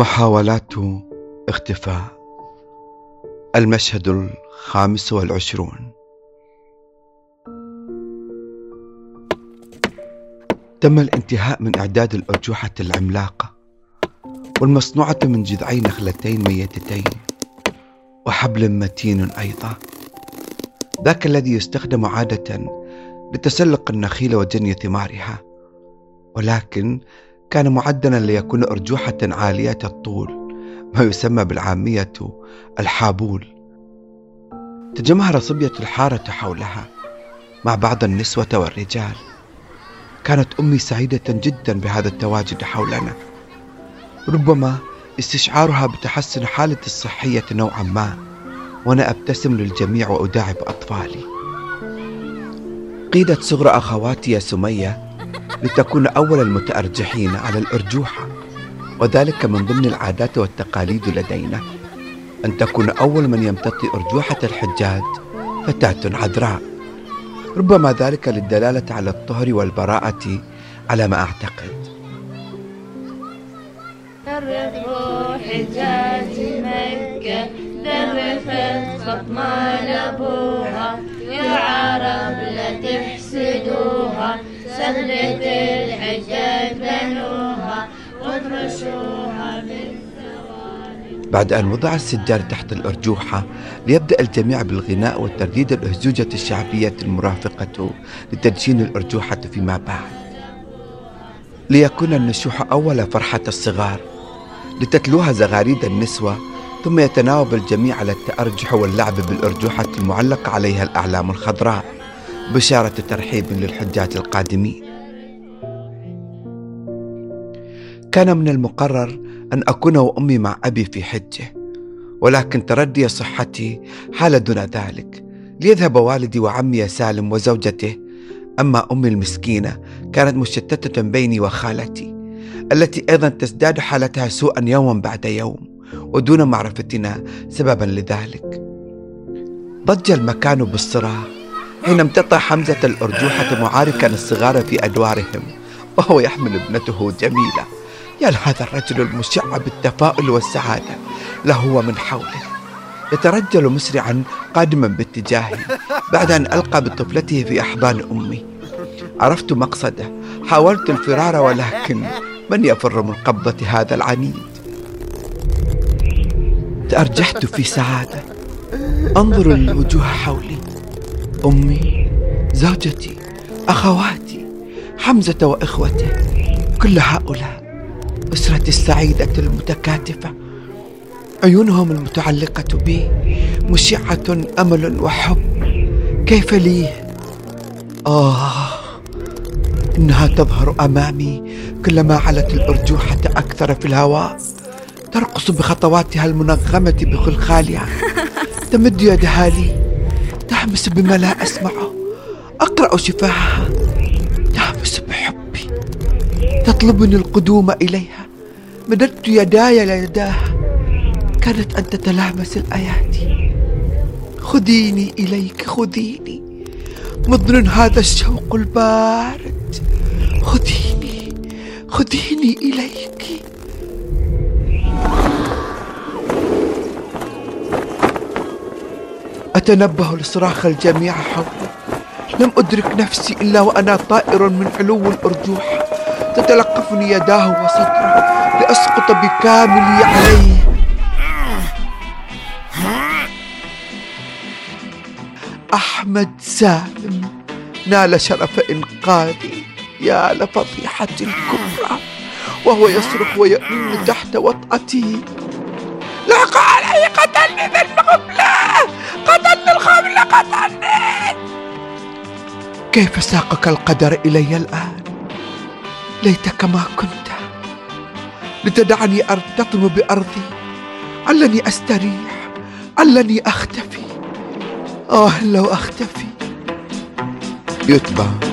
محاولات اختفاء. المشهد الخامس والعشرون. تم الانتهاء من إعداد الأرجوحة العملاقة والمصنوعة من جذعي نخلتين ميتتين وحبل متين أيضا. ذاك الذي يستخدم عادة لتسلق النخيل وجني ثمارها ولكن كان معدلا ليكون أرجوحة عالية الطول ما يسمى بالعامية الحابول. تجمهر صبية الحارة حولها مع بعض النسوة والرجال. كانت أمي سعيدة جدا بهذا التواجد حولنا. ربما استشعارها بتحسن حالتي الصحية نوعا ما وأنا أبتسم للجميع وأداعب أطفالي. قيدت صغر أخواتي سمية لتكون أول المتأرجحين على الأرجوحة. وذلك من ضمن العادات والتقاليد لدينا أن تكون أول من يمتطي أرجوحة الحجاج فتاة عذراء. ربما ذلك للدلالة على الطهر والبراءة على ما أعتقد. حجاج مكة درفت خطمان أبوها بنوها بعد أن وضع السجار تحت الأرجوحة ليبدأ الجميع بالغناء والترديد الأهزوجة الشعبية المرافقة لتدشين الأرجوحة فيما بعد. ليكون النشوح أول فرحة الصغار لتتلوها زغاريد النسوة ثم يتناوب الجميع على التأرجح واللعب بالأرجوحة المعلقة عليها الأعلام الخضراء. بشارة ترحيب للحجاج القادمين كان من المقرر أن أكون وأمي مع أبي في حجة ولكن تردي صحتي حال دون ذلك. ليذهب والدي وعمي سالم وزوجته أما أمي المسكينة كانت مشتتة بيني وخالتي التي أيضا تزداد حالتها سوءا يوما بعد يوم ودون معرفتنا سببا لذلك. ضج المكان بالصراخ حين امتطى حمزة الأرجوحة معاركا الصغار في أدوارهم وهو يحمل ابنته جميلة. يا لهذا الرجل المشع بالتفاؤل والسعادة له ومن حوله. يترجل مسرعا قادما باتجاهي بعد أن ألقى بطفلته في أحضان أمي عرفت مقصده حاولت الفرار ولكن من يفر من قبضة هذا العنيد؟ تأرجحت في سعادة. أنظر للوجوه حولي. أمي زوجتي أخواتي حمزة وإخوته كل هؤلاء أسرتي السعيدة المتكاتفة. عيونهم المتعلقة بي مشعة أمل وحب. كيف لي؟ آه إنها تظهر أمامي كلما علت الأرجوحة أكثر في الهواء. ترقص بخطواتها المنغمة بخلخالها تمد يدها لي. تحمس بما لا أسمعه أقرأ شفاهها. تهمس بحبي. تطلبني القدوم إليها. مددت يداي ليداها. كانت أن تتلامس الأيادي. خذيني إليك خذيني. مضن هذا الشوق البارد. خذيني خذيني إليك. أتنبه لصراخ الجميع حولي لم أدرك نفسي إلا وأنا طائر من علو الأرجوح تتلقفني يداه وصدره لأسقط بكاملي عليه. أحمد سالم نال شرف إنقاذي يا لفضيحة الكبرى وهو يصرخ ويأن تحت وطأتي لحق علي قتلني ذي القبلة قتلني الخبلة قتلني. كيف ساقك القدر إلي الآن؟ ليتك ما كنت. لتدعني أرتطم بأرضي. علني أستريح. علني أختفي. آه لو أختفي. يتبع.